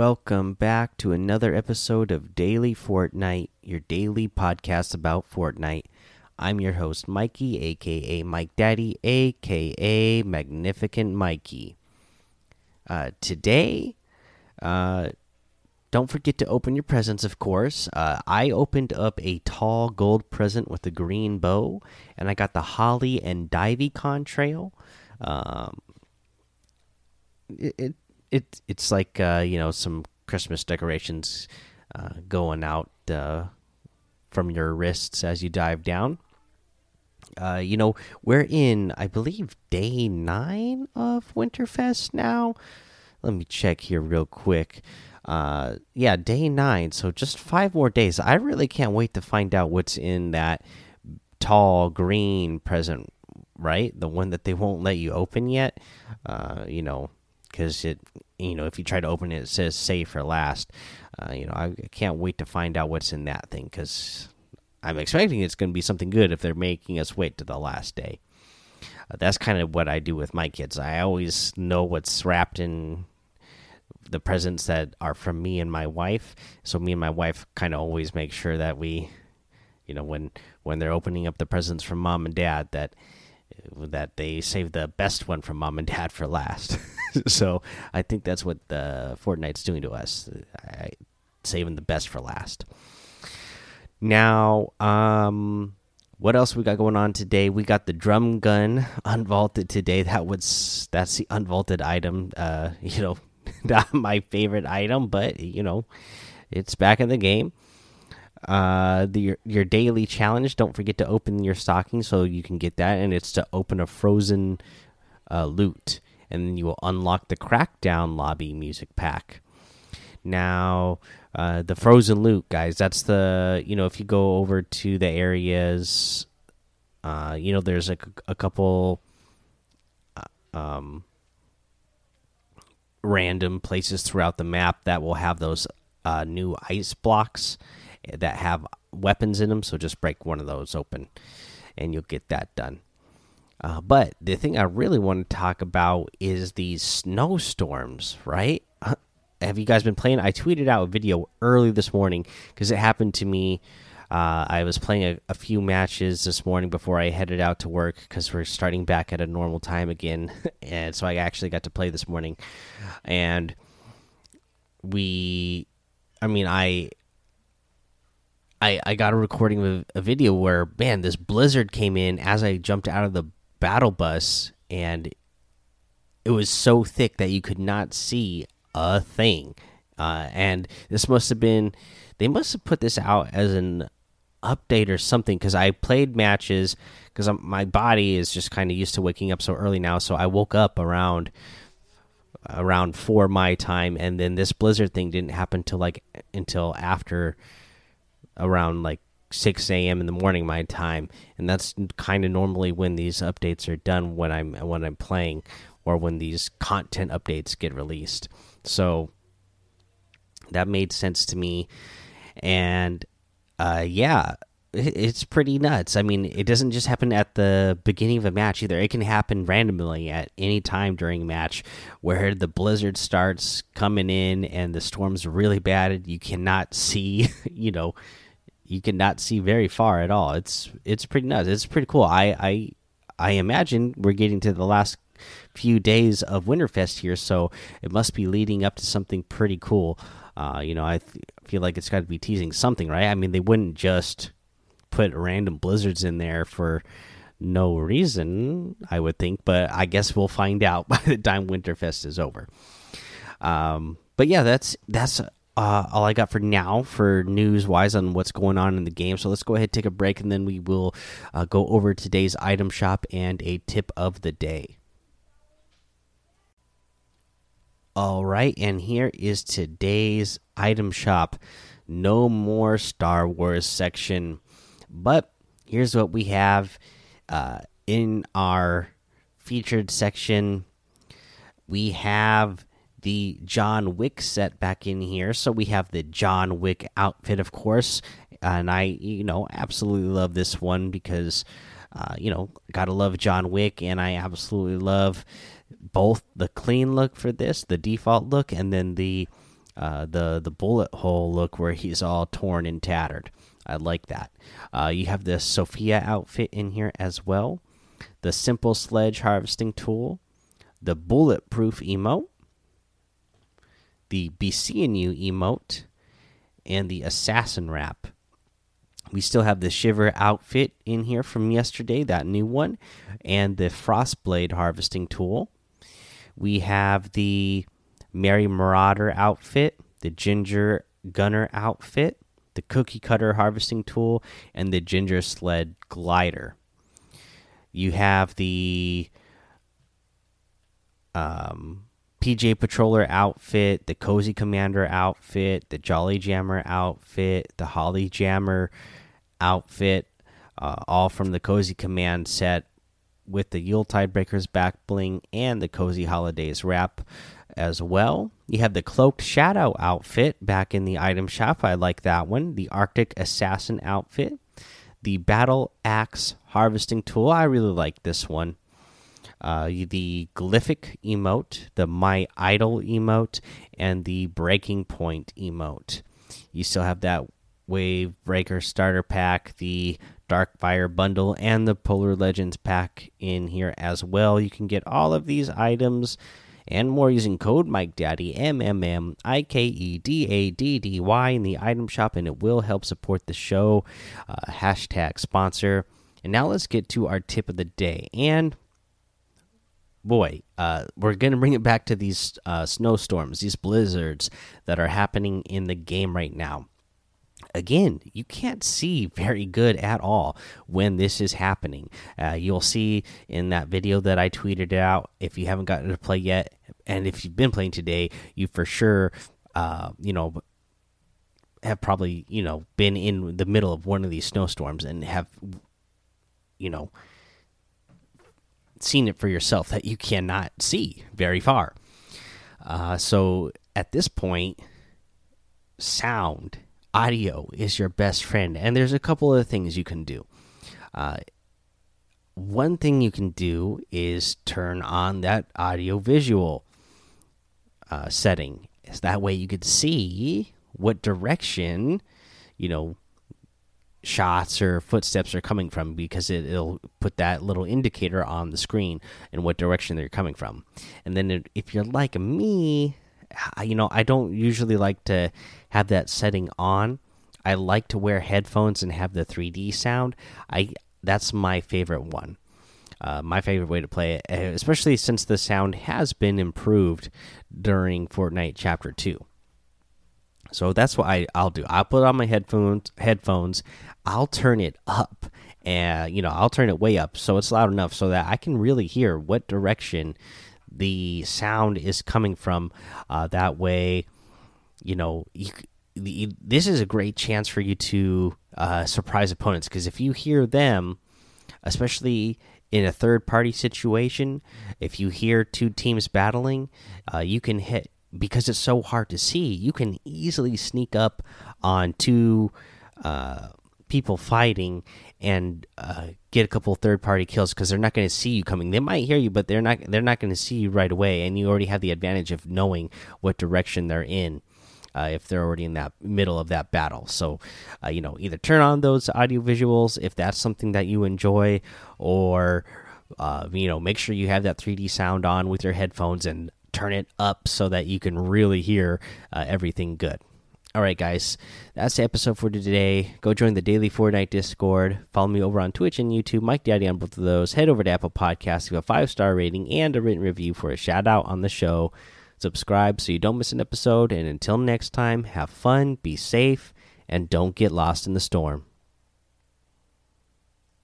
Welcome back to another episode of Daily Fortnite, your daily podcast about Fortnite. I'm your host, Mikey, aka Mike Daddy, aka Magnificent Mikey. Uh, today, uh, don't forget to open your presents, of course. Uh, I opened up a tall gold present with a green bow, and I got the Holly and Divey contrail. Um, it, it it it's like uh, you know some Christmas decorations uh, going out uh, from your wrists as you dive down. Uh, you know we're in, I believe, day nine of Winterfest now. Let me check here real quick. Uh, yeah, day nine. So just five more days. I really can't wait to find out what's in that tall green present. Right, the one that they won't let you open yet. Uh, you know, because it you know if you try to open it it says save for last uh, you know I can't wait to find out what's in that thing because i'm expecting it's going to be something good if they're making us wait to the last day. Uh, that's kind of what i do with my kids. I always know what's wrapped in the presents that are from me and my wife. So me and my wife kind of always make sure that we you know when when they're opening up the presents from mom and dad that that they save the best one from mom and dad for last. so I think that's what the Fortnite's doing to us, I, saving the best for last. Now, um, what else we got going on today? We got the drum gun unvaulted today. That was that's the unvaulted item. Uh, you know, not my favorite item, but you know, it's back in the game uh the your, your daily challenge don't forget to open your stocking so you can get that and it's to open a frozen uh, loot and then you will unlock the crackdown lobby music pack now uh the frozen loot guys that's the you know if you go over to the areas uh you know there's a, a couple uh, um random places throughout the map that will have those uh new ice blocks that have weapons in them. So just break one of those open, and you'll get that done. Uh, but the thing I really want to talk about is these snowstorms, right? Have you guys been playing? I tweeted out a video early this morning because it happened to me. Uh, I was playing a, a, few matches this morning before I headed out to work because we're starting back at a normal time again, and so I actually got to play this morning. And we, I mean, I I I got a recording of a video where man, this blizzard came in as I jumped out of the battle bus, and it was so thick that you could not see a thing. Uh, and this must have been they must have put this out as an update or something because I played matches because my body is just kind of used to waking up so early now. So I woke up around around four my time, and then this blizzard thing didn't happen till like until after around like 6 a.m. in the morning my time, and that's kind of normally when these updates are done when I'm when I'm playing or when these content updates get released. So that made sense to me, and uh, yeah, it's pretty nuts. I mean, it doesn't just happen at the beginning of a match either. It can happen randomly at any time during a match where the blizzard starts coming in and the storm's really bad. You cannot see, you know, you cannot see very far at all. It's it's pretty nuts. It's pretty cool. I I I imagine we're getting to the last few days of Winterfest here, so it must be leading up to something pretty cool. Uh, you know, I feel like it's got to be teasing something, right? I mean, they wouldn't just put random blizzards in there for no reason, I would think, but I guess we'll find out by the time Winterfest is over. Um, but yeah, that's that's uh, all I got for now for news wise on what's going on in the game. So let's go ahead take a break and then we will uh, go over today's item shop and a tip of the day. All right, and here is today's item shop. No more Star Wars section, but here's what we have uh, in our featured section. We have the John Wick set back in here. So we have the John Wick outfit, of course, and I, you know, absolutely love this one because, uh, you know, gotta love John Wick, and I absolutely love both the clean look for this, the default look, and then the uh, the the bullet hole look where he's all torn and tattered. I like that. Uh, you have the Sofia outfit in here as well. The simple sledge harvesting tool, the bulletproof emote, the Be Seeing You emote, and the assassin wrap. We still have the Shiver outfit in here from yesterday, that new one, and the Frostblade harvesting tool. We have the Merry Marauder outfit, the Ginger Gunner outfit, the Cookie Cutter harvesting tool, and the Ginger Sled glider. You have the um, PJ Patroller outfit, the Cozy Commander outfit, the Jolly Jammer outfit, the Holly Jammer outfit, uh, all from the Cozy Command set with the Yuletide Breakers back bling and the Cozy Holidays wrap as well. You have the Cloaked Shadow outfit back in the item shop. I like that one. The Arctic Assassin outfit. The Battle Axe Harvesting Tool. I really like this one. Uh, the Glyphic emote, the My Idol emote, and the Breaking Point emote. You still have that Wave Breaker starter pack, the Dark Fire bundle, and the Polar Legends pack in here as well. You can get all of these items and more using code Mike Daddy M M M I K E D A D D Y in the item shop, and it will help support the show. Uh, hashtag sponsor. And now let's get to our tip of the day. And boy, uh, we're going to bring it back to these uh, snowstorms, these blizzards that are happening in the game right now. Again, you can't see very good at all when this is happening. Uh, you'll see in that video that I tweeted out. If you haven't gotten to play yet, and if you've been playing today, you for sure, uh, you know, have probably you know been in the middle of one of these snowstorms and have, you know, seen it for yourself that you cannot see very far. Uh, so at this point, sound audio is your best friend, and there's a couple of things you can do. Uh, one thing you can do is turn on that audio visual uh, setting. Is that way you could see what direction, you know, shots or footsteps are coming from because it, will put that little indicator on the screen in what direction they're coming from. And then it, if you're like me, you know, I don't usually like to have that setting on. I like to wear headphones and have the 3D sound. I that's my favorite one. Uh, my favorite way to play it, especially since the sound has been improved during Fortnite Chapter Two. So that's what I, I'll do. I'll put on my headphones. Headphones. I'll turn it up, and you know I'll turn it way up so it's loud enough so that I can really hear what direction the sound is coming from. Uh, that way, you know, you, this is a great chance for you to uh, surprise opponents because if you hear them, especially in a third party situation, if you hear two teams battling, uh, you can hit because it's so hard to see. You can easily sneak up on two uh, people fighting and uh, get a couple third party kills because they're not going to see you coming. They might hear you, but they're not. They're not going to see you right away, and you already have the advantage of knowing what direction they're in. Uh, if they're already in that middle of that battle. So, uh, you know, either turn on those audio visuals if that's something that you enjoy, or, uh, you know, make sure you have that 3D sound on with your headphones and turn it up so that you can really hear uh, everything good. All right, guys, that's the episode for today. Go join the daily Fortnite Discord. Follow me over on Twitch and YouTube, Mike Daddy on both of those. Head over to Apple Podcasts, give a five star rating and a written review for a shout out on the show. Subscribe so you don't miss an episode. And until next time, have fun, be safe, and don't get lost in the storm.